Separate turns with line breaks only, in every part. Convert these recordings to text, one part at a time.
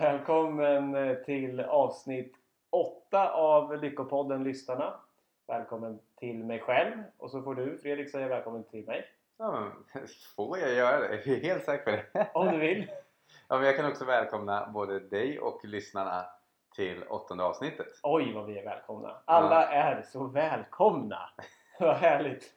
Välkommen eh, till avsnitt 8 av Lyckopodden Lyssnarna. Välkommen till mig själv och så får du Fredrik säga välkommen till mig.
Ja, får jag göra det? Jag är helt säker på det.
Om du vill.
Ja, men jag kan också välkomna både dig och lyssnarna till åttonde avsnittet.
Oj vad vi är välkomna. Alla är så välkomna. Vad härligt.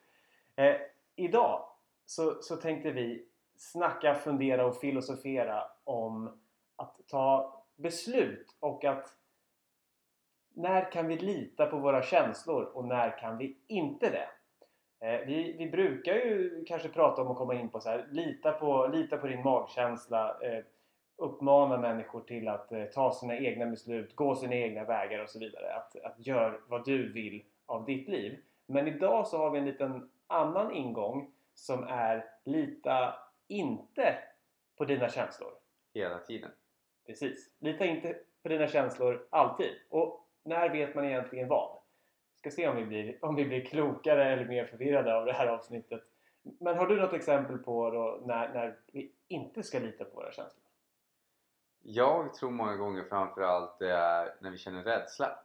Eh, idag så, så tänkte vi snacka, fundera och filosofera om att ta beslut och att när kan vi lita på våra känslor och när kan vi inte det? Eh, vi, vi brukar ju kanske prata om att komma in på så här, lita på, lita på din magkänsla, eh, uppmana människor till att eh, ta sina egna beslut, gå sina egna vägar och så vidare. Att, att gör vad du vill av ditt liv. Men idag så har vi en liten annan ingång som är lita inte på dina känslor.
Hela tiden.
Precis. Lita inte på dina känslor alltid. Och när vet man egentligen vad? Vi ska se om vi blir, om vi blir klokare eller mer förvirrade av det här avsnittet. Men har du något exempel på då när, när vi inte ska lita på våra känslor?
Jag tror många gånger framförallt det är när vi känner rädsla.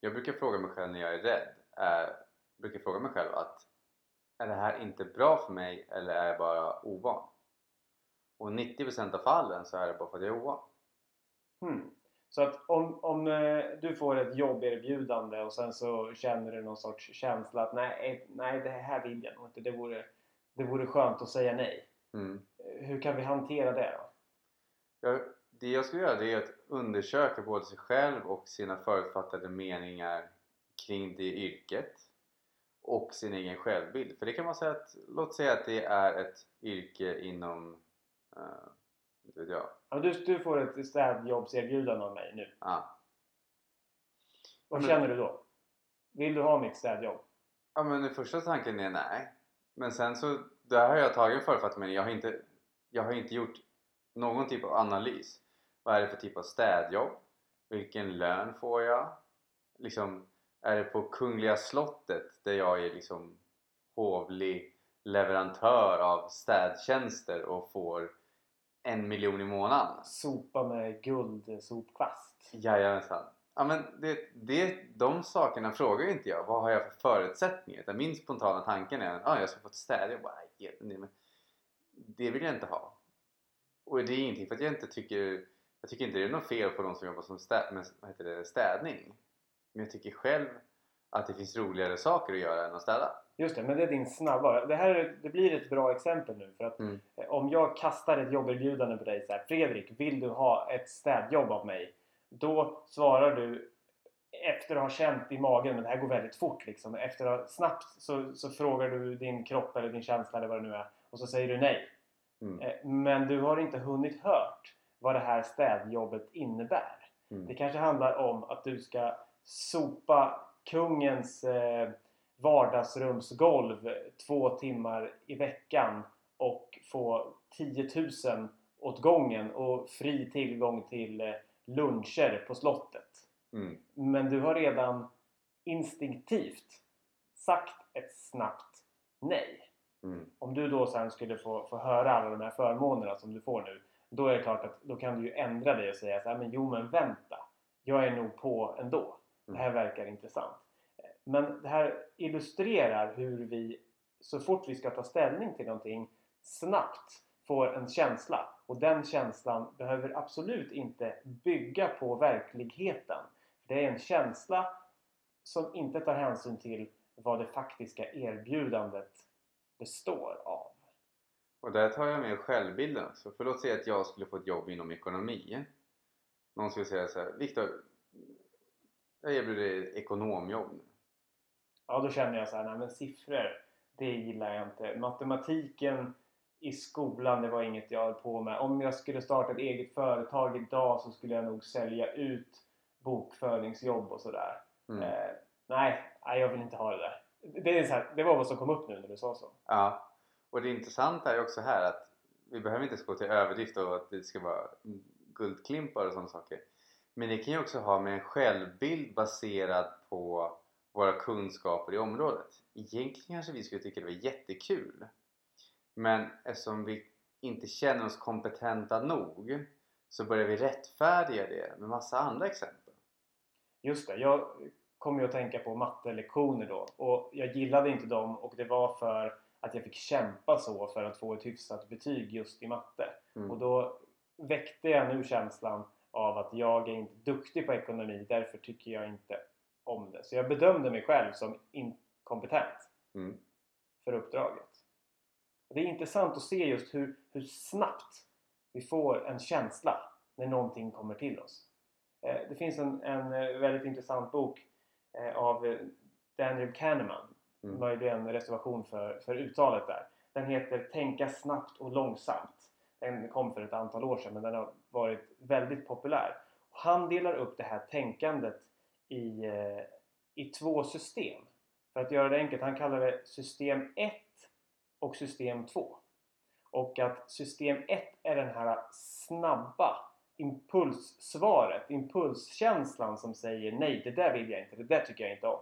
Jag brukar fråga mig själv när jag är rädd, är, brukar fråga mig själv att är det här inte bra för mig eller är jag bara ovan? Och 90% av fallen så är det bara för att jag är ovan.
Hmm. Så att om, om eh, du får ett jobberbjudande och sen så känner du någon sorts känsla att nej, nej det här vill jag nog inte. Det vore, det vore skönt att säga nej.
Mm.
Hur kan vi hantera det då?
Jag, det jag skulle göra det är att undersöka både sig själv och sina förutfattade meningar kring det yrket och sin egen självbild. För det kan man säga att, låt säga att det är ett yrke inom, uh, inte vet jag.
Ja, du, du får ett städjobbserbjudande av mig nu.
Ja.
Vad
Men-
känner du då? Vill du ha mitt städjobb?
ja men den första tanken är nej. Men sen så, där har jag tagit en förutfattad mening. Jag har inte, jag har inte gjort någon typ av analys. Vad är det för typ av städjobb? Vilken lön får jag? Liksom, är det på Kungliga slottet där jag är liksom hovlig leverantör av städtjänster och får en miljon i månaden?
Sopa med guldsopkvast?
Jajamensan. Ja, men det, det, de sakerna frågar ju inte jag. Vad har jag för förutsättningar? Utan min spontana tanken är att ah, jag ska få ett städjobb. Nej, men Det vill jag inte ha. Och det är ingenting för att jag inte tycker jag tycker inte det är något fel på de som jobbar som städ, med vad heter det, städning. Men jag tycker själv att det finns roligare saker att göra än att städa.
Just det, men det är din snabba. Det här är- det blir ett bra exempel nu. För att
Mm.
eh, om jag kastar ett jobberbjudande på dig så här, Fredrik, vill du ha ett städjobb av mig? Då svarar du efter att ha känt i magen, men det här går väldigt fort liksom. Efter att ha, snabbt så, så frågar du din kropp eller din känsla eller vad det nu är. Och så säger du nej.
Mm.
Eh, Men du har inte hunnit hört vad det här städjobbet innebär.
Mm.
Det kanske handlar om att du ska sopa kungens eh, vardagsrumsgolv två timmar i veckan och få 10 000 åt gången och fri tillgång till eh, luncher på slottet.
Mm.
Men du har redan instinktivt sagt ett snabbt nej.
Mm.
Om du då sen skulle få, få höra alla de här förmånerna som du får nu då är det klart att då kan du ju ändra dig och säga så här, men jo men vänta jag är nog på ändå. Det här verkar intressant. Men det här illustrerar hur vi så fort vi ska ta ställning till någonting snabbt får en känsla och den känslan behöver absolut inte bygga på verkligheten. Det är en känsla som inte tar hänsyn till vad det faktiska erbjudandet består av.
Och där tar jag med självbilden också. För låt säga att jag skulle få ett jobb inom ekonomi. Någon skulle säga så här, Viktor, jag erbjuder dig ett ekonomjobb nu.
Ja, då känner jag så här, nej men siffror, det gillar jag inte. Matematiken i skolan, det var inget jag höll på med. Om jag skulle starta ett eget företag idag så skulle jag nog sälja ut bokföringsjobb och sådär.
Mm.
Eh, nej, jag vill inte ha det där. Det, är så här, det var vad som kom upp nu när du sa så.
Ja, och det intressanta är också här att vi behöver inte gå till överdrift och att det ska vara guldklimpar och sådana saker. Men det kan ju också ha med en självbild baserad på våra kunskaper i området. Egentligen kanske vi skulle tycka det var jättekul. Men eftersom vi inte känner oss kompetenta nog så börjar vi rättfärdiga det med massa andra exempel.
Just det, jag kom ju att tänka på mattelektioner då och jag gillade inte dem och det var för att jag fick kämpa så för att få ett hyfsat betyg just i matte.
Mm.
Och då väckte jag nu känslan av att jag är inte duktig på ekonomi därför tycker jag inte om det. Så jag bedömde mig själv som inkompetent
Mm.
för uppdraget. Och det är intressant att se just hur, hur snabbt vi får en känsla när någonting kommer till oss. Eh, det finns en, en eh, väldigt intressant bok eh, av Daniel Kahneman.
Mm.
Möjligen reservation för, för uttalet där. Den heter Tänka snabbt och långsamt. Den kom för ett antal år sedan men den har varit väldigt populär. Och han delar upp det här tänkandet i, eh, i två system. För att göra det enkelt, han kallar det system 1 och system 2. Och att system 1 är den här snabba impulssvaret, impulskänslan som säger nej, det där vill jag inte, det där tycker jag inte om.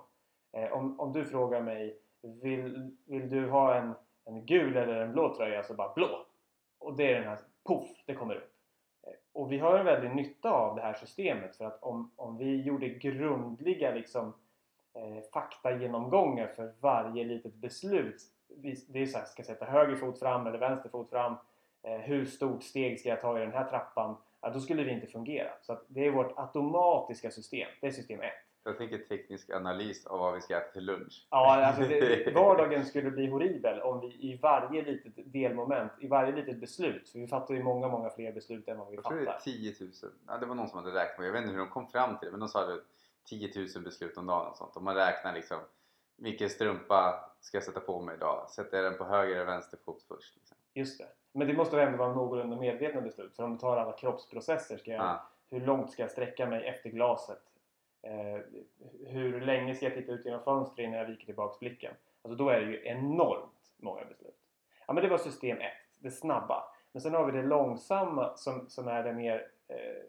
Eh, om, om du frågar mig, vill, vill du ha en, en gul eller en blå tröja? Så bara blå! Och det är den här, poff, det kommer upp. Och vi har en väldig nytta av det här systemet för att om, om vi gjorde grundliga liksom, eh, faktagenomgångar för varje litet beslut. Det är så här, ska jag sätta höger fot fram eller vänster fot fram? Eh, hur stort steg ska jag ta i den här trappan? Ja, då skulle det inte fungera. Så att det är vårt automatiska system. Det är system 1.
Jag tänker teknisk analys av vad vi ska äta till lunch.
Ja, alltså det, vardagen skulle bli horribel om vi i varje litet delmoment, i varje litet beslut, för vi fattar ju många, många fler beslut än vad vi
Jag tror det är
fattar.
10 000. Ja, det var någon som hade räknat på Jag vet inte hur de kom fram till det men de sa det 10 000 beslut om dagen och sånt. Om man räknar liksom vilken strumpa ska jag sätta på mig idag? Sätter jag den på höger eller vänster fot först? Liksom.
Just det. Men det måste väl ändå vara någorlunda medvetna beslut. För om du tar alla kroppsprocesser, ska jag,
Ja.
hur långt ska jag sträcka mig efter glaset? Eh, hur länge ska jag titta ut genom fönstret innan jag viker tillbaks blicken? Alltså då är det ju enormt många beslut. Ja men det var system 1, det snabba. Men sen har vi det långsamma som, som är det mer eh,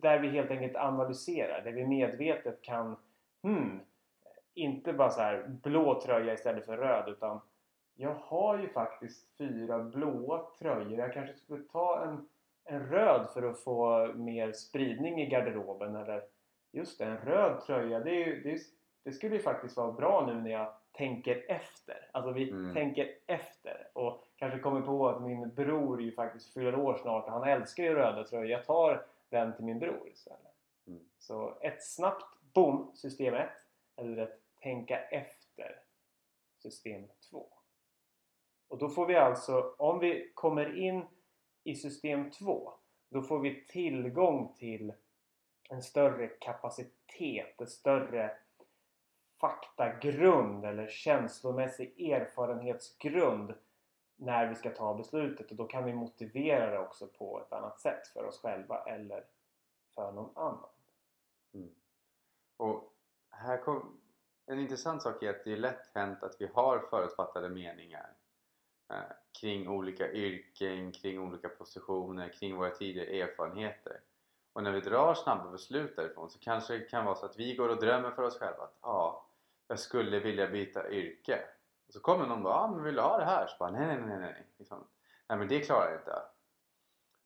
där vi helt enkelt analyserar, där vi medvetet kan hmm, inte bara så här blå tröja istället för röd utan jag har ju faktiskt fyra blåa tröjor. Jag kanske skulle ta en, en röd för att få mer spridning i garderoben. Eller just det, en röd tröja. Det, ju, det, det skulle ju faktiskt vara bra nu när jag tänker efter. Alltså vi
Mm.
tänker efter. Och kanske kommer på att min bror ju faktiskt fyller år snart och han älskar ju röda tröjor. Jag tar den till min bror istället.
Mm.
Så ett snabbt boom, system 1. Eller ett tänka efter, system 2. Och då får vi alltså, om vi kommer in i system 2, då får vi tillgång till en större kapacitet, en större faktagrund eller känslomässig erfarenhetsgrund när vi ska ta beslutet och då kan vi motivera det också på ett annat sätt för oss själva eller för någon annan.
Mm. Och här kom, en intressant sak är att det är lätt hänt att vi har förutfattade meningar Eh, kring olika yrken, kring olika positioner, kring våra tidigare erfarenheter. Och när vi drar snabba beslut därifrån så kanske det kan vara så att vi går och drömmer för oss själva att ja, jag skulle vilja byta yrke. Och så kommer någon och bara, ah, men vill du ha det här? Så bara, nej, nej, nej, nej. Liksom, nej men det klarar jag inte.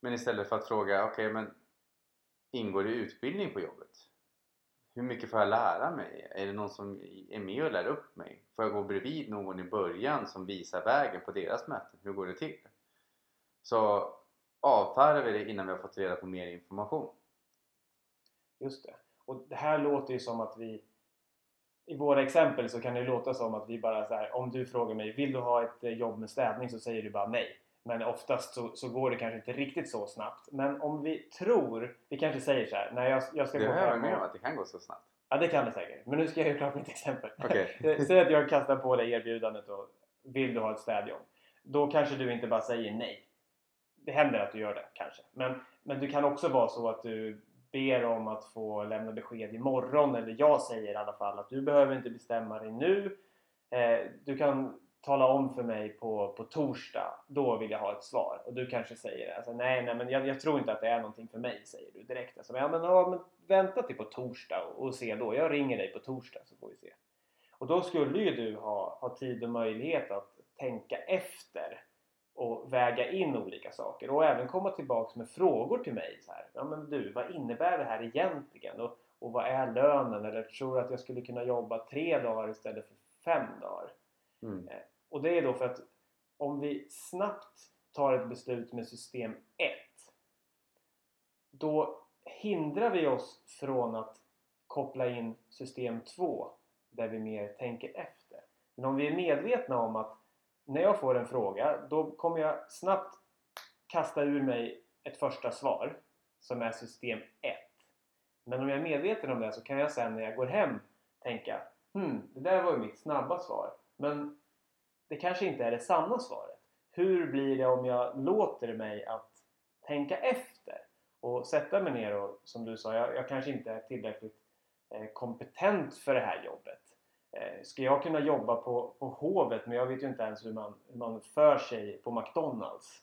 Men istället för att fråga, okej men ingår det utbildning på jobbet? Hur mycket får jag lära mig? Är det någon som är med och lär upp mig? Får jag gå bredvid någon i början som visar vägen på deras möten? Hur går det till? Så avfärdar vi det innan vi har fått reda på mer information.
Just det. Och det här låter ju som att vi i våra exempel så kan det låta som att vi bara så här, om du frågar mig vill du ha ett eh, jobb med städning så säger du bara nej. Men oftast så, så går det kanske inte riktigt så snabbt. Men om vi tror, vi kanske säger så här, när jag, jag ska
Det
gå
har jag med om att det kan gå så snabbt.
Ja det kan det säkert. Men nu ska jag göra klart mitt exempel.
Okej.
Säg att jag kastar på dig erbjudandet och vill du ha ett städjobb? Då kanske du inte bara säger nej. Det händer att du gör det kanske. Men, men det kan också vara så att du ber om att få lämna besked imorgon. Eller jag säger i alla fall att du behöver inte bestämma dig nu. Eh, du kan tala om för mig på, på torsdag. Då vill jag ha ett svar. Och du kanske säger alltså, nej, nej men jag, jag tror inte att det är någonting för mig. Säger du direkt. Alltså, ja, men, ja, men vänta till på torsdag och, och se då. Jag ringer dig på torsdag så får vi se. Och då skulle ju du ha, ha tid och möjlighet att tänka efter och väga in olika saker och även komma tillbaks med frågor till mig. Så här, ja men du, vad innebär det här egentligen? Och, och vad är lönen? Eller tror du att jag skulle kunna jobba tre dagar istället för fem dagar?
Mm.
Och det är då för att om vi snabbt tar ett beslut med system 1 då hindrar vi oss från att koppla in system 2 där vi mer tänker efter. Men om vi är medvetna om att när jag får en fråga då kommer jag snabbt kasta ur mig ett första svar som är system 1. Men om jag är medveten om det så kan jag sen när jag går hem tänka Hmm, det där var ju mitt snabba svar. Men det kanske inte är det sanna svaret. Hur blir det om jag låter mig att tänka efter och sätta mig ner och som du sa, jag, jag kanske inte är tillräckligt eh, kompetent för det här jobbet. Eh, ska jag kunna jobba på, på Hovet men jag vet ju inte ens hur man, hur man för sig på McDonalds.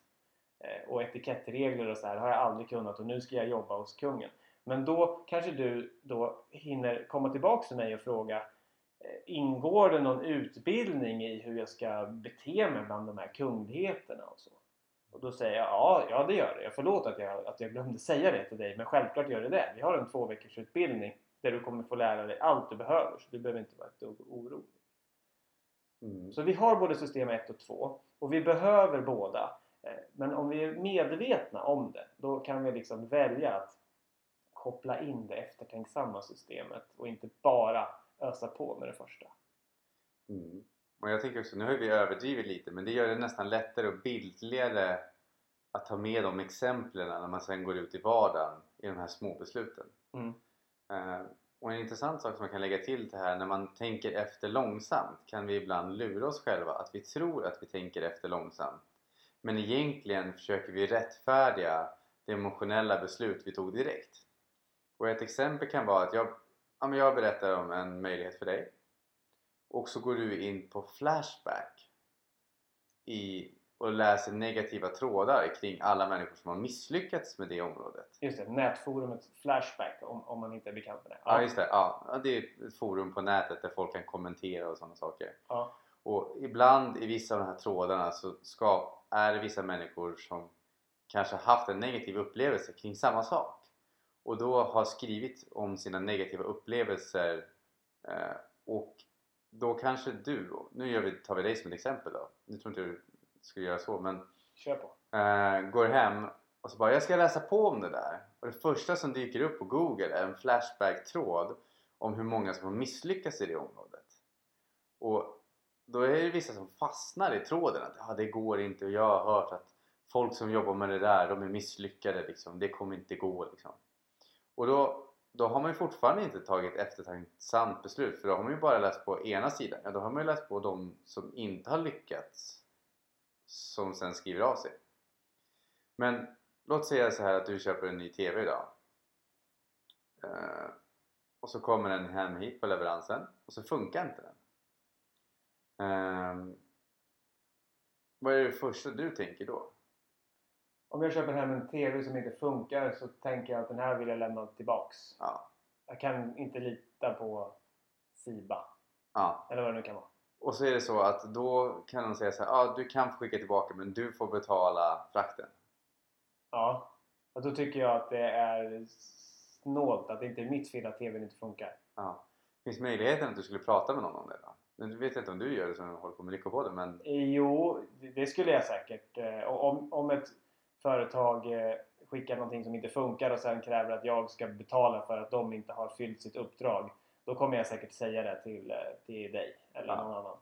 Eh, och etikettregler och så här har jag aldrig kunnat och nu ska jag jobba hos kungen. Men då kanske du då hinner komma tillbaks till mig och fråga Ingår det någon utbildning i hur jag ska bete mig bland de här kungligheterna och så? Och då säger jag ja, ja det gör det. Jag förlåt att jag, att jag glömde säga det till dig men självklart gör det det. Vi har en två veckors utbildning där du kommer få lära dig allt du behöver så du behöver inte vara ett dugg orolig.
Mm.
Så vi har både system 1 och 2 och vi behöver båda. Eh, Men om vi är medvetna om det då kan vi liksom välja att koppla in det eftertänksamma systemet och inte bara ösa på med det första.
Mm. Och jag tänker också, nu har vi överdrivit lite men det gör det nästan lättare och bildligare att ta med de exemplen när man sen går ut i vardagen i de här små besluten.
Mm.
Eh, och en intressant sak som man kan lägga till till här, när man tänker efter långsamt kan vi ibland lura oss själva att vi tror att vi tänker efter långsamt. Men egentligen försöker vi rättfärdiga det emotionella beslut vi tog direkt. Och ett exempel kan vara att jag, ja, men jag berättar om en möjlighet för dig och så går du in på Flashback i, och läser negativa trådar kring alla människor som har misslyckats med det området.
Just det, nätforumet Flashback om, om man inte är bekant med det.
Ja, just det. Ja, Ja, det är ett forum på nätet där folk kan kommentera och sådana saker.
Ja.
Och ibland i vissa av de här trådarna så ska, är det vissa människor som kanske haft en negativ upplevelse kring samma sak och då har skrivit om sina negativa upplevelser eh, och då kanske du, nu gör vi, tar vi dig som ett exempel då, nu tror inte du skulle göra så men
Kör på.
eh, går hem och så bara jag ska läsa på om det där och det första som dyker upp på google är en flashback-tråd om hur många som har misslyckats i det området och då är det vissa som fastnar i tråden att ah, det går inte och jag har hört att folk som jobbar med det där de är misslyckade liksom. det kommer inte gå liksom och då, då har man ju fortfarande inte tagit eftertänksamt beslut för då har man ju bara läst på ena sidan. Ja, då har man ju läst på de som inte har lyckats som sen skriver av sig. Men låt säga så här att du köper en ny TV idag. Eh, och så kommer den hem hit på leveransen och så funkar inte den. Ehm, vad är det första du tänker då?
Om jag köper hem en TV som inte funkar så tänker jag att den här vill jag lämna tillbaks.
Ja,
Jag kan inte lita på Siba.
ja.
Eller vad det nu kan vara.
Och så är det så att då kan de säga så här, ja du kan få skicka tillbaka men du får betala frakten.
Ja. Och då tycker jag att det är snålt att det inte är mitt fel att TVn inte funkar.
Ja. Finns möjligheten att du skulle prata med någon om det då? Nu vet jag inte om du gör det som håller på med Lyckopodden men
Jo, det- skulle jag säkert. Eh, Om, om ett företag eh, skickar någonting som inte funkar och sen kräver att jag ska betala för att de inte har fyllt sitt uppdrag. Då kommer jag säkert säga det till, eh, till dig eller
Ja.
någon annan.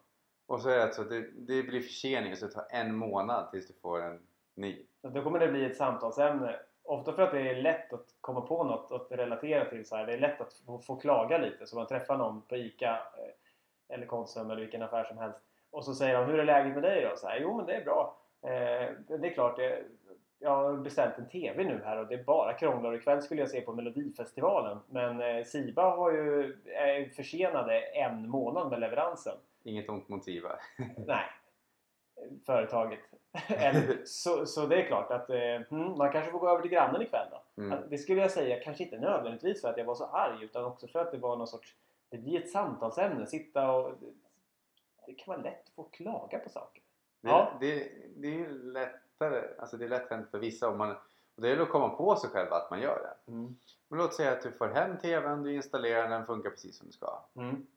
Och så är det alltså att det, det blir försening så det tar en månad tills du får en ny.
Så Då kommer det bli ett samtalsämne. Ofta för att det är lätt att komma på något att relatera till. Så här. Det är lätt att få, få klaga lite. Så man träffar någon på ICA eh, eller Konsum eller vilken affär som helst. Och så säger de Hur är läget med dig då? Så här, jo men det är bra. Eh, det är klart. Det, jag har beställt en TV nu här och det är bara krånglar. Ikväll skulle jag se på Melodifestivalen. Men eh, Siba har ju, är försenade en månad med leveransen.
Inget ont mot Siva.
Nej. Företaget. Eller, så, så det är klart att eh, hmm, man kanske får gå över till grannen ikväll då.
Mm.
Att Det skulle jag säga, kanske inte nödvändigtvis för att jag var så arg utan också för att det var någon sorts Det blir ett samtalsämne, sitta och Det kan vara lätt att få klaga på saker.
Det,
Ja.
det, det är ju lättare, alltså det är lätt hänt för vissa om man, och det är att komma på sig själv att man gör det.
Mm.
Men låt säga att du får hem TVn, du installerar den, funkar precis som det ska.
Mm.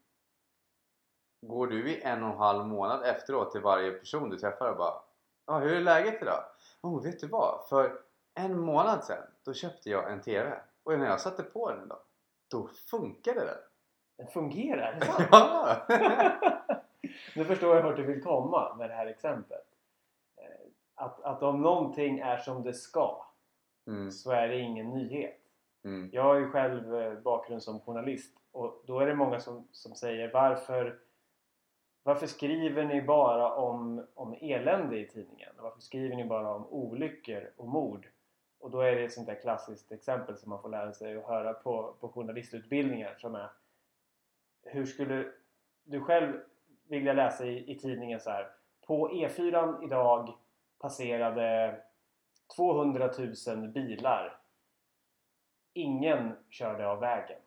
Går du i en och en halv månad efteråt till varje person du träffar och bara Ja, hur är läget idag? Oh, vet du vad? För en månad sedan då köpte jag en TV och när jag satte på den idag då funkade den.
Den fungerar?
Ja!
Nu förstår jag vart du vill komma med det här exemplet. Att, att om någonting är som det ska
Mm,
så är det ingen nyhet.
mm,
Jag har ju själv eh, bakgrund som journalist och då är det många som, som säger varför varför skriver ni bara om, om elände i tidningen? Varför skriver ni bara om olyckor och mord? Och då är det ett sånt där klassiskt exempel som man får lära sig att höra på, på journalistutbildningar som är Hur skulle du själv vilja läsa i, i tidningen så här På E4 idag passerade 200 000 bilar Ingen körde av vägen.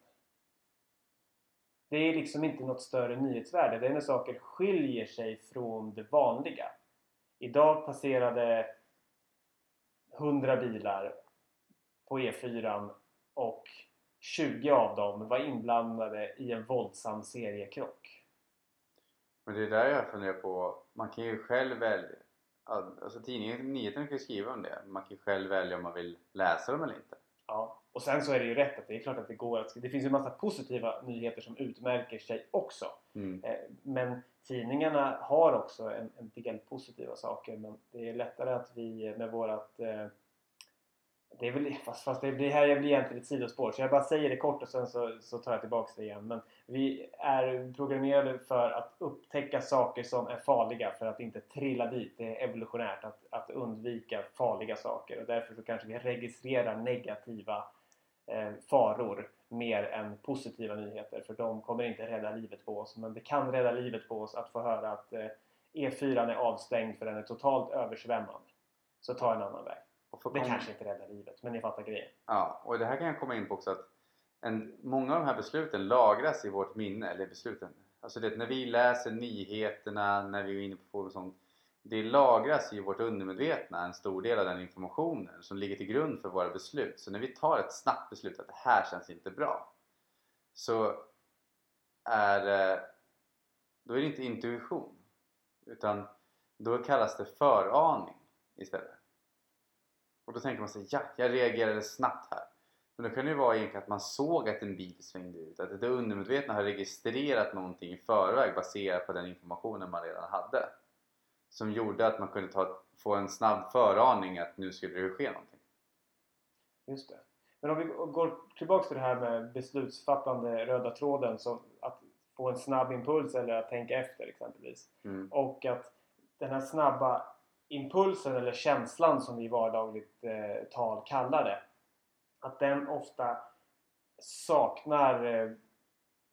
Det är liksom inte något större nyhetsvärde. Det är när saker skiljer sig från det vanliga. Idag passerade 100 bilar på E4 och 20 av dem var inblandade i en våldsam seriekrock.
Men det är där jag funderar på, man kan ju själv välja Alltså tidningen, nyheterna kan ju skriva om det, man kan ju själv välja om man vill läsa dem eller inte.
Ja. Och sen så är det ju rätt att det är klart att det går att Det finns ju massa positiva nyheter som utmärker sig också.
Mm.
Eh, Men tidningarna har också en, en del positiva saker men det är lättare att vi med vårat eh, det är väl, fast, fast det det, här blir egentligen ett sidospår så jag bara säger det kort och sen så, så tar jag tillbaks det igen. Men vi är programmerade för att upptäcka saker som är farliga för att inte trilla dit. Det är evolutionärt att, att undvika farliga saker och därför så kanske vi registrerar negativa eh, faror mer än positiva nyheter för de kommer inte rädda livet på oss men det kan rädda livet på oss att få höra att eh, E4 är avstängd för den är totalt översvämmad. Så ta en annan väg. Det
kom-
kanske inte räddar livet men ni fattar grejen.
Ja, och det här kan jag komma in på också att en, många av de här besluten lagras i vårt minne, eller besluten, alltså det, när vi läser nyheterna, när vi är inne på forum och sånt, det lagras i vårt undermedvetna en stor del av den informationen som ligger till grund för våra beslut. Så när vi tar ett snabbt beslut att det här känns inte bra så är det, då är det inte intuition utan då kallas det föraning istället. Och då tänker man sig, ja, jag reagerade snabbt här. Men då kan det ju vara egentligen att man såg att en bil svängde ut. Att det undermedvetna har registrerat någonting i förväg baserat på den informationen man redan hade. Som gjorde att man kunde ta, få en snabb föraning att nu skulle det ske någonting.
Just det. Men om vi går tillbaks till det här med beslutsfattande röda tråden som att få en snabb impuls eller att tänka efter exempelvis.
Mm.
Och att den här snabba impulsen eller känslan som vi i vardagligt eh, tal kallar det. Att den ofta saknar eh,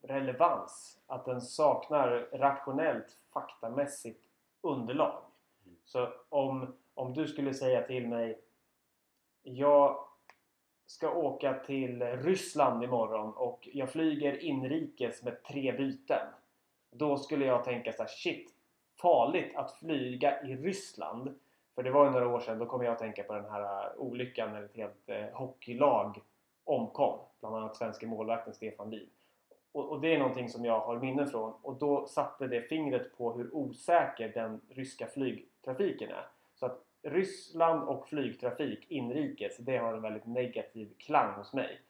relevans. Att den saknar rationellt faktamässigt underlag.
Mm.
Så om, om du skulle säga till mig Jag ska åka till Ryssland imorgon och jag flyger inrikes med tre byten. Då skulle jag tänka så här, shit farligt att flyga i Ryssland. För det var ju några år sedan, då kommer jag att tänka på den här äh, olyckan när ett helt eh, hockeylag omkom. Bland annat svenska målvakten Stefan Liv. Och, och det är någonting som jag har minnen från och då satte det fingret på hur osäker den ryska flygtrafiken är. Så att Ryssland och flygtrafik inrikes, det har en väldigt negativ klang hos mig.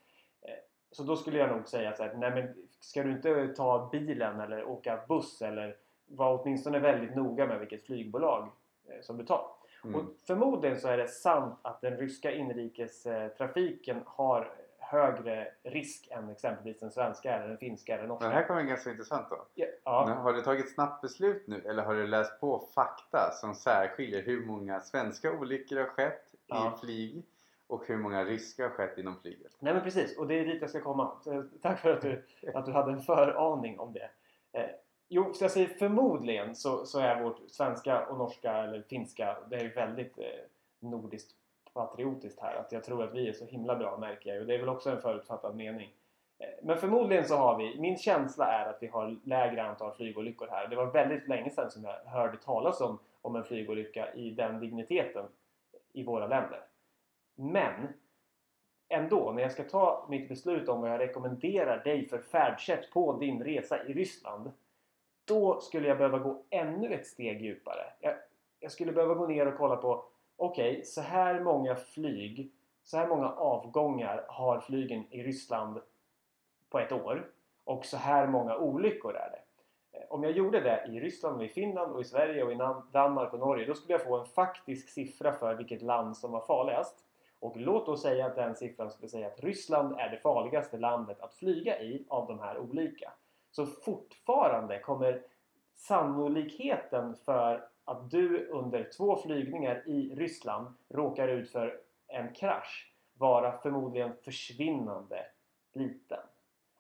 Eh, Så då skulle jag nog säga så här, nej men ska du inte ta bilen eller åka buss eller vara åtminstone väldigt noga med vilket flygbolag eh, som du tar.
Mm.
Och förmodligen så är det sant att den ryska inrikestrafiken har högre risk än exempelvis den svenska eller den finska eller
Men
norska.
det här kommer ganska intressant då.
Ja, ja.
Har du tagit snabbt beslut nu eller har du läst på fakta som särskiljer hur många svenska olyckor har skett
Ja.
i flyg och hur många ryska har skett inom flyget?
Nej men precis, och det är dit jag ska komma. Så, tack för att du, att du hade en föraning om det. Jo, så jag säger förmodligen så, så är vårt svenska och norska eller finska, det är ju väldigt eh, nordiskt patriotiskt här. Att jag tror att vi är så himla bra märker jag ju. Och det är väl också en förutfattad mening. Eh, men förmodligen så har vi, min känsla är att vi har lägre antal flygolyckor här. Det var väldigt länge sedan som jag hörde talas om om en flygolycka i den digniteten i våra länder. Men ändå, när jag ska ta mitt beslut om vad jag rekommenderar dig för färdsätt på din resa i Ryssland. Då skulle jag behöva gå ännu ett steg djupare. Jag, jag skulle behöva gå ner och kolla på okej, okay, så här många flyg, så här många avgångar har flygen i Ryssland på ett år och så här många olyckor är det. Eh, om jag gjorde det i Ryssland, och i Finland, och i Sverige, och i Danmark och Norge då skulle jag få en faktisk siffra för vilket land som var farligast. Och låt oss säga att den siffran skulle säga att Ryssland är det farligaste landet att flyga i av de här olika. Så fortfarande kommer sannolikheten för att du under två flygningar i Ryssland råkar ut för en krasch vara förmodligen försvinnande liten.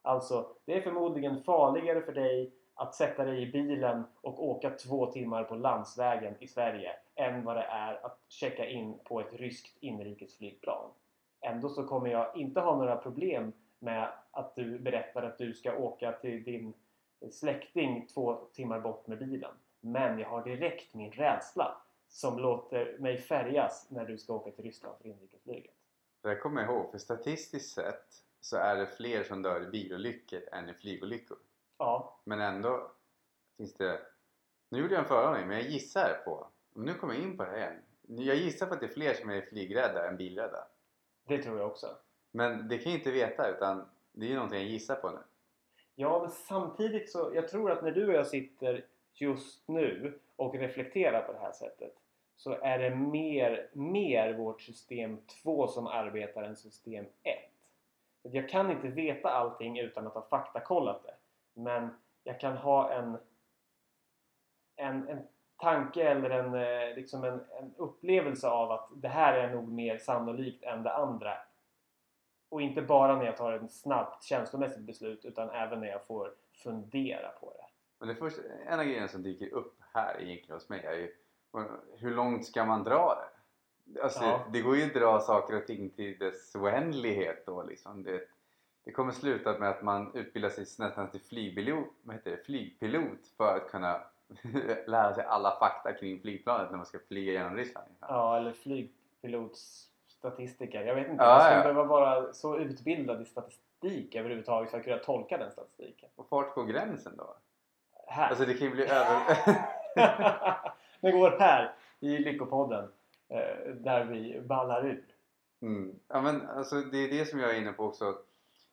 Alltså, det är förmodligen farligare för dig att sätta dig i bilen och åka två timmar på landsvägen i Sverige än vad det är att checka in på ett ryskt inrikesflygplan. Ändå så kommer jag inte ha några problem med att du berättar att du ska åka till din släkting två timmar bort med bilen. Men jag har direkt min rädsla som låter mig färgas när du ska åka till Ryssland för inrikesflyget.
Det kommer jag ihåg, för statistiskt sett så är det fler som dör i bilolyckor än i flygolyckor.
Ja.
Men ändå finns det... Nu gjorde jag en föraning, men jag gissar på... Nu kommer jag in på det här igen. Jag gissar på att det är fler som är flygrädda än bilrädda.
Det tror jag också.
Men det kan jag inte veta utan det är ju någonting jag gissar på nu.
Ja, men samtidigt så... Jag tror att när du och jag sitter just nu och reflekterar på det här sättet så är det mer, mer vårt system 2 som arbetar än system 1. Jag kan inte veta allting utan att ha faktakollat det. Men jag kan ha en, en, en tanke eller en, eh, liksom en, en upplevelse av att det här är nog mer sannolikt än det andra. Och inte bara när jag tar ett snabbt känslomässigt beslut utan även när jag får fundera på det.
Men det första, en av grejerna som dyker upp här egentligen hos mig är ju hur långt ska man dra det? Alltså, ja. Det går ju att dra saker och ting till dess oändlighet då liksom. Det, det kommer sluta med att man utbildar sig nästan till flygpilot, vad heter det, flygpilot för att kunna lära sig alla fakta kring flygplanet när man ska flyga genom Ryssland.
Ja, eller flygpilotsstatistiker. Jag vet inte, ja, man skulle ja. behöva vara så utbildad i statistik överhuvudtaget för att kunna tolka den statistiken.
Och fart går gränsen då?
Här.
Alltså det kan ju bli över...
den går här i Lyckopodden eh, där vi ballar ur.
Mm. Ja, men alltså, det är det som jag är inne på också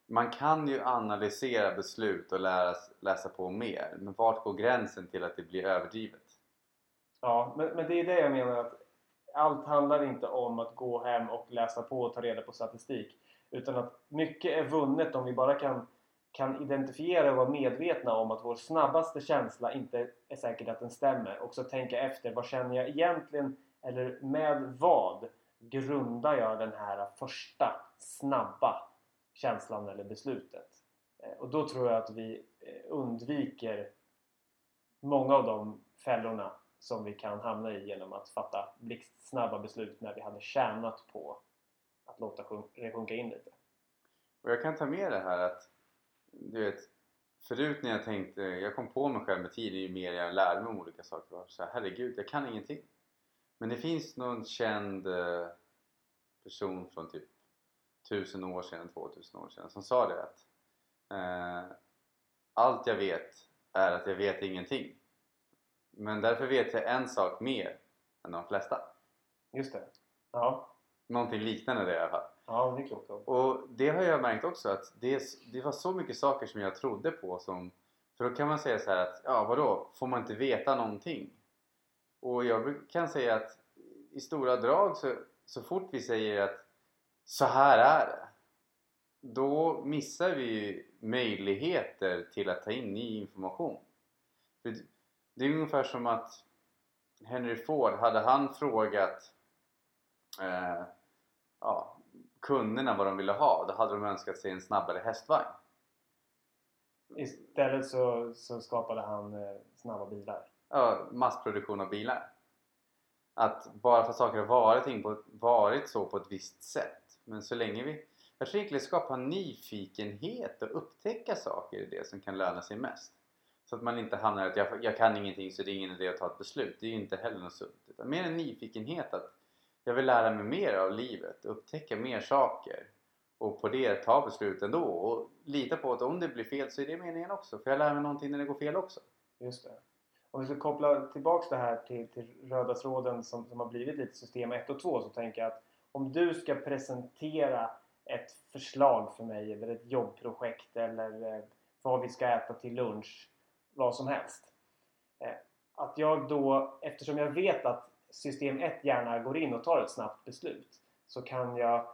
man kan ju analysera beslut och lära, läsa på mer men vart går gränsen till att det blir överdrivet?
Ja, men, men det är det jag menar att allt handlar inte om att gå hem och läsa på och ta reda på statistik utan att mycket är vunnet om vi bara kan, kan identifiera och vara medvetna om att vår snabbaste känsla inte är säkert att den stämmer och så tänka efter vad känner jag egentligen eller med vad grundar jag den här första snabba känslan eller beslutet. Eh, och då tror jag att vi eh, undviker många av de fällorna som vi kan hamna i genom att fatta blixtsnabba beslut när vi hade tjänat på att låta det sjunka in lite.
Och jag kan ta med det här att du vet förut när jag tänkte, jag kom på mig själv med tiden ju mer jag lärde mig om olika saker var så här, herregud jag kan ingenting. Men det finns någon känd eh, person från typ tusen år sedan, 2000 år sedan som sa det att eh, allt jag vet är att jag vet ingenting. Men därför vet jag en sak mer än de flesta.
Just det. Ja.
Någonting liknande det i alla fall.
Ja, det är klokt.
Och det har jag märkt också att det, det var så mycket saker som jag trodde på som för då kan man säga så att ja vadå, får man inte veta någonting? Och jag kan säga att i stora drag så, så fort vi säger att så här är det. Då missar vi möjligheter till att ta in ny information. För det är ungefär som att Henry Ford, hade han frågat eh, ja, kunderna vad de ville ha, då hade de önskat sig en snabbare hästvagn.
Istället så, så skapade han eh, snabba bilar.
Ja, massproduktion av bilar. Att bara för att saker har varit, på, varit så på ett visst sätt men så länge vi... Jag tror egentligen liksom skapa nyfikenhet och upptäcka saker i det som kan löna sig mest. Så att man inte hamnar i att jag, jag kan ingenting så det är ingen idé att ta ett beslut. Det är ju inte heller något sunt. Utan mer en nyfikenhet att jag vill lära mig mer av livet, upptäcka mer saker och på det ta beslut ändå och lita på att om det blir fel så är det meningen också för jag lär mig någonting när det går fel också.
Just det. Om vi ska koppla tillbaks det här till, till röda tråden som, som har blivit lite system 1 och 2 så tänker jag att om du ska presentera ett förslag för mig eller ett jobbprojekt eller eh, vad vi ska äta till lunch, vad som helst. Eh, att jag då, eftersom jag vet att system 1 gärna går in och tar ett snabbt beslut så kan jag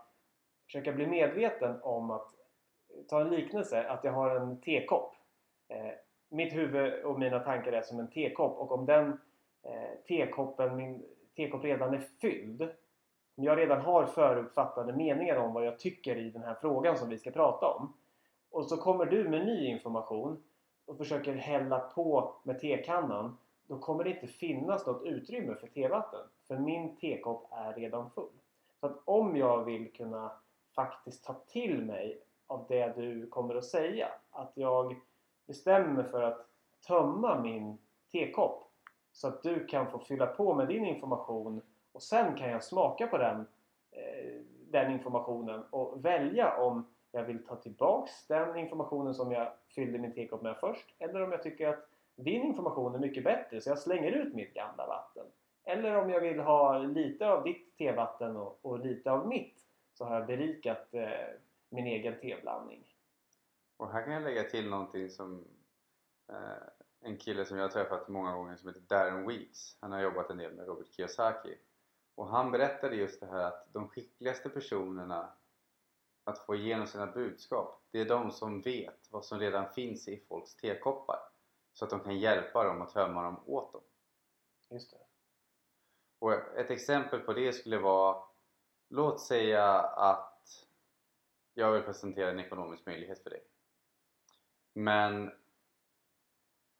försöka bli medveten om att eh, ta en liknelse, att jag har en tekopp. Mitt huvud och mina tankar är som en tekopp och om den tekoppen, min tekopp redan är fylld om jag redan har förutfattade meningar om vad jag tycker i den här frågan som vi ska prata om och så kommer du med ny information och försöker hälla på med tekannan då kommer det inte finnas något utrymme för tevatten för min tekopp är redan full. Så att om jag vill kunna faktiskt ta till mig av det du kommer att säga. Att jag bestämmer mig för att tömma min tekopp så att du kan få fylla på med din information och sen kan jag smaka på den, eh, den informationen och välja om jag vill ta tillbaks den informationen som jag fyllde min tekopp med först eller om jag tycker att din information är mycket bättre så jag slänger ut mitt gamla vatten. Eller om jag vill ha lite av ditt tevatten och, och lite av mitt så har jag berikat eh, min egen teblandning.
Och här kan jag lägga till någonting som eh, en kille som jag har träffat många gånger som heter Darren Weeks. Han har jobbat en del med Robert Kiyosaki. Och han berättade just det här att de skickligaste personerna att få igenom sina budskap det är de som vet vad som redan finns i folks tekoppar så att de kan hjälpa dem att tömma dem åt dem.
Just det.
Och ett exempel på det skulle vara Låt säga att jag vill presentera en ekonomisk möjlighet för dig. Men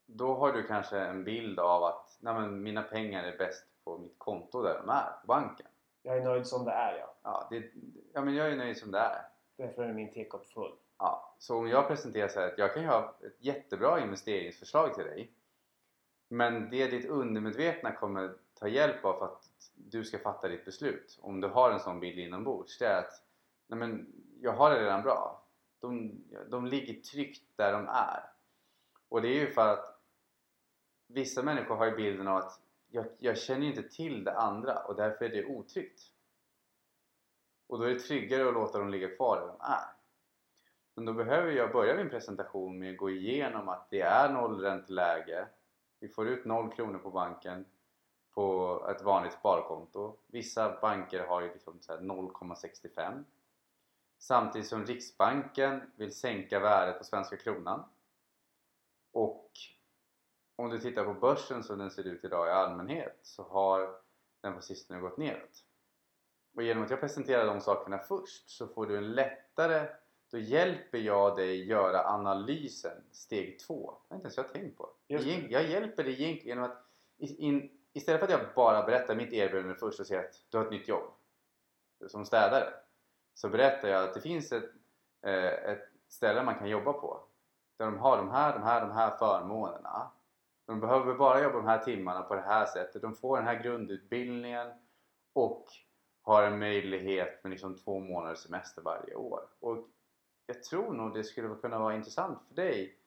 då har du kanske en bild av att nej men, mina pengar är bäst på mitt konto där de är, på banken.
Jag är nöjd som det är ja.
Ja, det, ja men jag är nöjd som det är.
Därför är min tekopp full.
Ja, så om jag presenterar så här att jag kan ju ha ett jättebra investeringsförslag till dig men det ditt undermedvetna kommer ta hjälp av för att du ska fatta ditt beslut om du har en sån bild inombords det är att nej men, jag har det redan bra de, de ligger tryggt där de är och det är ju för att vissa människor har ju bilden av att jag, jag känner inte till det andra och därför är det otryggt och då är det tryggare att låta dem ligga kvar där de är men då behöver jag börja min presentation med att gå igenom att det är nollränteläge vi får ut 0 kronor på banken på ett vanligt sparkonto. Vissa banker har ju liksom 0,65 samtidigt som Riksbanken vill sänka värdet på svenska kronan. Och om du tittar på börsen som den ser ut idag i allmänhet så har den på sistone gått neråt. Och genom att jag presenterar de sakerna först så får du en lättare då hjälper jag dig göra analysen steg två. Det har inte ens jag tänkt på. Jag hjälper dig egentligen genom att in, istället för att jag bara berättar mitt erbjudande först och säger att du har ett nytt jobb som städare så berättar jag att det finns ett, eh, ett ställe man kan jobba på där de har de här, de här, de här förmånerna. De behöver bara jobba de här timmarna på det här sättet. De får den här grundutbildningen och har en möjlighet med liksom två månaders semester varje år. Och jag tror nog det skulle kunna vara intressant för dig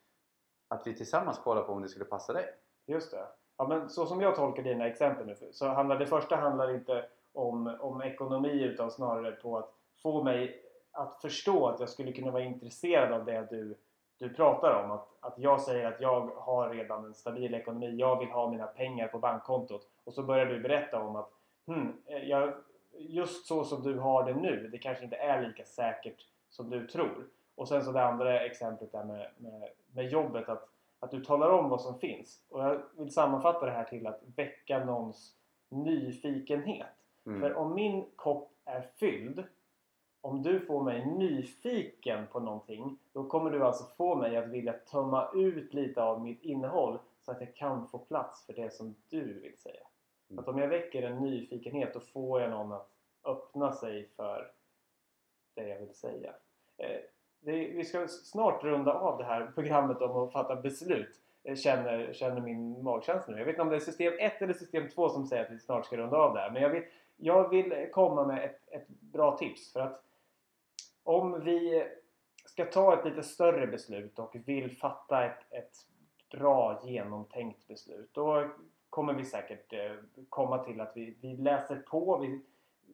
att vi tillsammans kollar på om det skulle passa dig.
Just det. Ja, men så som jag tolkar dina exempel nu så handlar det första handlar inte om, om ekonomi utan snarare på att få mig att förstå att jag skulle kunna vara intresserad av det du, du pratar om. Att, att jag säger att jag har redan en stabil ekonomi, jag vill ha mina pengar på bankkontot och så börjar du berätta om att hmm, jag, just så som du har det nu, det kanske inte är lika säkert som du tror. Och sen så det andra exemplet där med, med, med jobbet att, att du talar om vad som finns. Och jag vill sammanfatta det här till att väcka någons nyfikenhet. Mm. För om min kopp är fylld om du får mig nyfiken på någonting då kommer du alltså få mig att vilja tömma ut lite av mitt innehåll så att jag kan få plats för det som du vill säga. Mm. Att om jag väcker en nyfikenhet då får jag någon att öppna sig för det jag vill säga. Eh, det, vi ska snart runda av det här programmet om att fatta beslut. eh, känner, känner min magkänsla nu. Jag vet inte om det är system 1 eller system 2 som säger att vi snart ska runda av det här. Men jag vill, jag vill komma med ett, ett bra tips. För att om vi ska ta ett lite större beslut och vill fatta ett, ett bra genomtänkt beslut. Då kommer vi säkert eh, komma till att vi, vi läser på. Vi,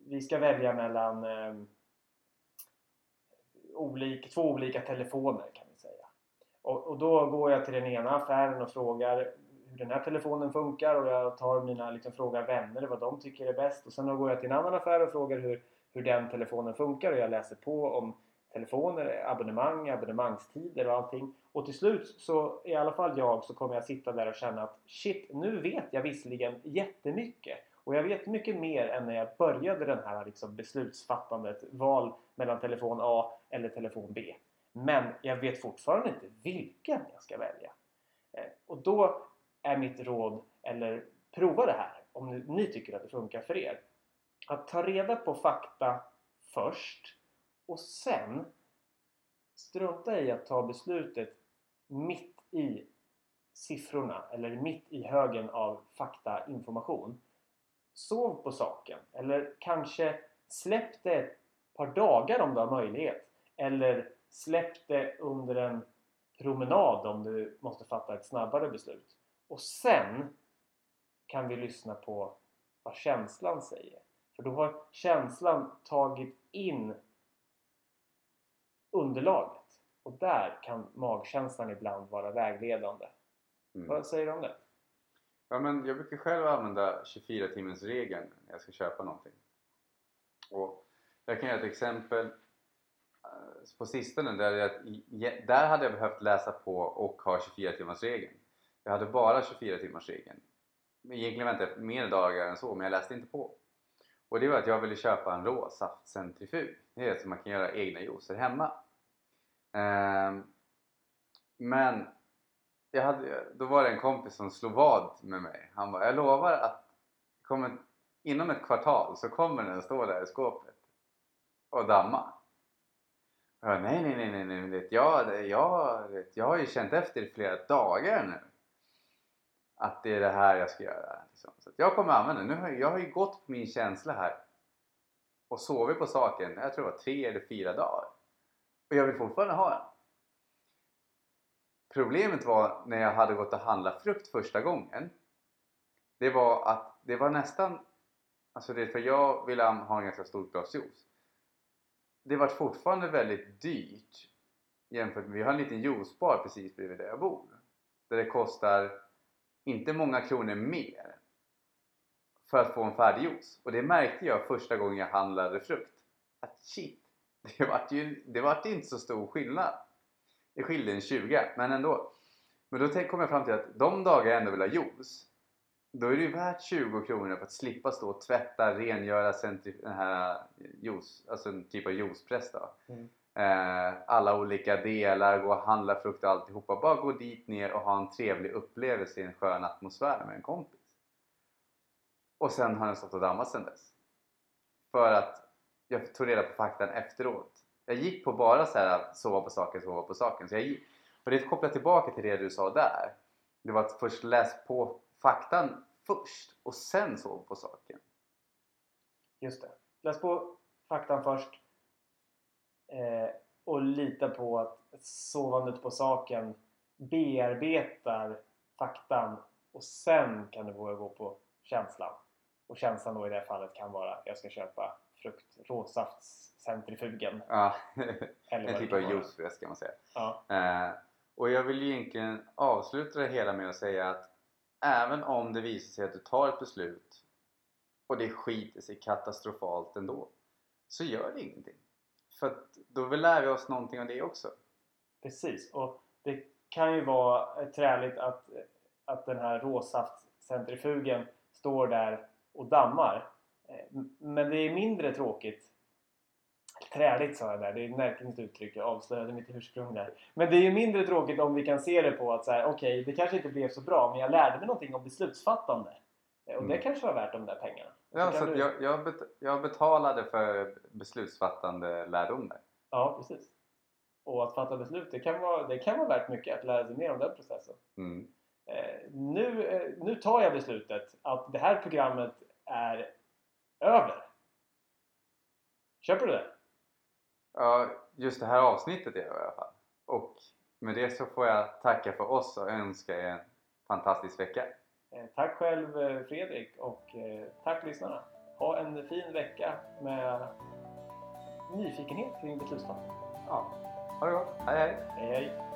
vi ska välja mellan eh, olika, två olika telefoner kan vi säga. Och, och, då går jag till den ena affären och frågar hur den här telefonen funkar och jag tar mina, liksom, frågar vänner vad de tycker är bäst och sen då går jag till en annan affär och frågar hur, hur den telefonen funkar och jag läser på om telefoner, abonnemang, abonnemangstider och allting. Och till slut så i alla fall jag så kommer jag sitta där och känna att shit, nu vet jag visserligen jättemycket. Och jag vet mycket mer än när jag började den här liksom beslutsfattandet. Val mellan telefon A eller telefon B. Men jag vet fortfarande inte vilken jag ska välja. Eh, och då är mitt råd, eller prova det här om ni tycker att det funkar för er. Att ta reda på fakta först och sen strunta i att ta beslutet mitt i siffrorna eller mitt i högen av faktainformation. Sov på saken eller kanske släpp det ett par dagar om du har möjlighet. Eller släpp det under en promenad om du måste fatta ett snabbare beslut. Och sen kan vi lyssna på vad känslan säger. För då har känslan tagit in underlaget. Och där kan magkänslan ibland vara vägledande. Mm. Vad säger du om det?
Ja, men jag brukar själv använda 24 timmars regeln när jag ska köpa någonting. Och jag kan ge ett exempel eh, på sistone där, jag, där hade jag behövt läsa på och ha 24 timmars regeln. Jag hade bara 24 timmars regeln. Egentligen väntade jag mer dagar än så men jag läste inte på. Och det var att jag ville köpa en råsaftcentrifug. Det är så man kan göra egna juicer hemma. Ehm, men jag hade, då var det en kompis som slog vad med mig. Han bara, jag lovar att kommer, inom ett kvartal så kommer den stå där i skåpet och damma. Och jag, nej, nej, nej, nej, nej, nej. Jag, jag, jag har ju känt efter i flera dagar nu att det är det här jag ska göra. Liksom. Så jag kommer använda den. Nu har, jag har ju gått på min känsla här och sovit på saken, jag tror det var tre eller fyra dagar. Och jag vill fortfarande ha den. Problemet var när jag hade gått och handlat frukt första gången. Det var att det var nästan... Alltså det för jag ville ha en ganska stor glas juice. Det var fortfarande väldigt dyrt jämfört med... Vi har en liten juicebar precis bredvid där jag bor. Där det kostar inte många kronor mer för att få en färdig juice. Och det märkte jag första gången jag handlade frukt. Att shit, det vart ju det vart inte så stor skillnad. Det skilde en 20, men ändå. Men då kom jag fram till att de dagar jag ändå vill ha juice då är det ju värt 20 kronor för att slippa stå och tvätta, rengöra den här juice, alltså en typ av juicepress då. Mm. Eh, alla olika delar, gå och handla frukt och alltihopa. Bara gå dit ner och ha en trevlig upplevelse i en skön atmosfär med en kompis. Och sen har den stått och dammat sen dess. För att jag tog reda på faktan efteråt. Jag gick på bara så här sova på saken, sova på saken. Så jag gick, och det kopplar tillbaka till det du sa där. Det var att först läs på faktan först och sen sov på saken.
Just det. Läs på faktan först eh, och lita på att sovandet på saken bearbetar faktan och sen kan du våga gå på känslan. Och känslan då i det här fallet kan vara jag ska köpa frukt, råsaftscentrifugen.
Ja, en typ av juicefrest kan man säga.
Ja.
Eh, och jag vill egentligen avsluta det hela med att säga att även om det visar sig att du tar ett beslut och det skiter sig katastrofalt ändå så gör det ingenting. För då lär vi oss någonting av det också.
Precis och det kan ju vara träligt att, att den här råsaftcentrifugen står där och dammar. Eh, men det är mindre tråkigt Träligt sa jag där, det är ett märkligt uttryck. Jag avslöjade mitt ursprung där. Men det är ju mindre tråkigt om vi kan se det på att så här, okej, okay, det kanske inte blev så bra men jag lärde mig någonting om beslutsfattande. Eh, och det mm. kanske var värt de där pengarna.
Ja, så, du... jag, jag, bet jag betalade för beslutsfattande lärdomar.
Ja, precis. Och att fatta beslut, det kan vara, det kan vara värt mycket att lära sig mer om den processen.
Mm.
Eh, nu, eh, nu tar jag beslutet att det här programmet är över. Köper du det?
Ja, just det här avsnittet är det i alla fall. Och med det så får jag tacka för oss och önska er en fantastisk vecka.
Eh, tack själv eh, Fredrik och eh, tack lyssnarna. Ha en fin vecka med nyfikenhet kring beslutsfattande.
Ja, ha det gott. Hej hej!
Hej hej!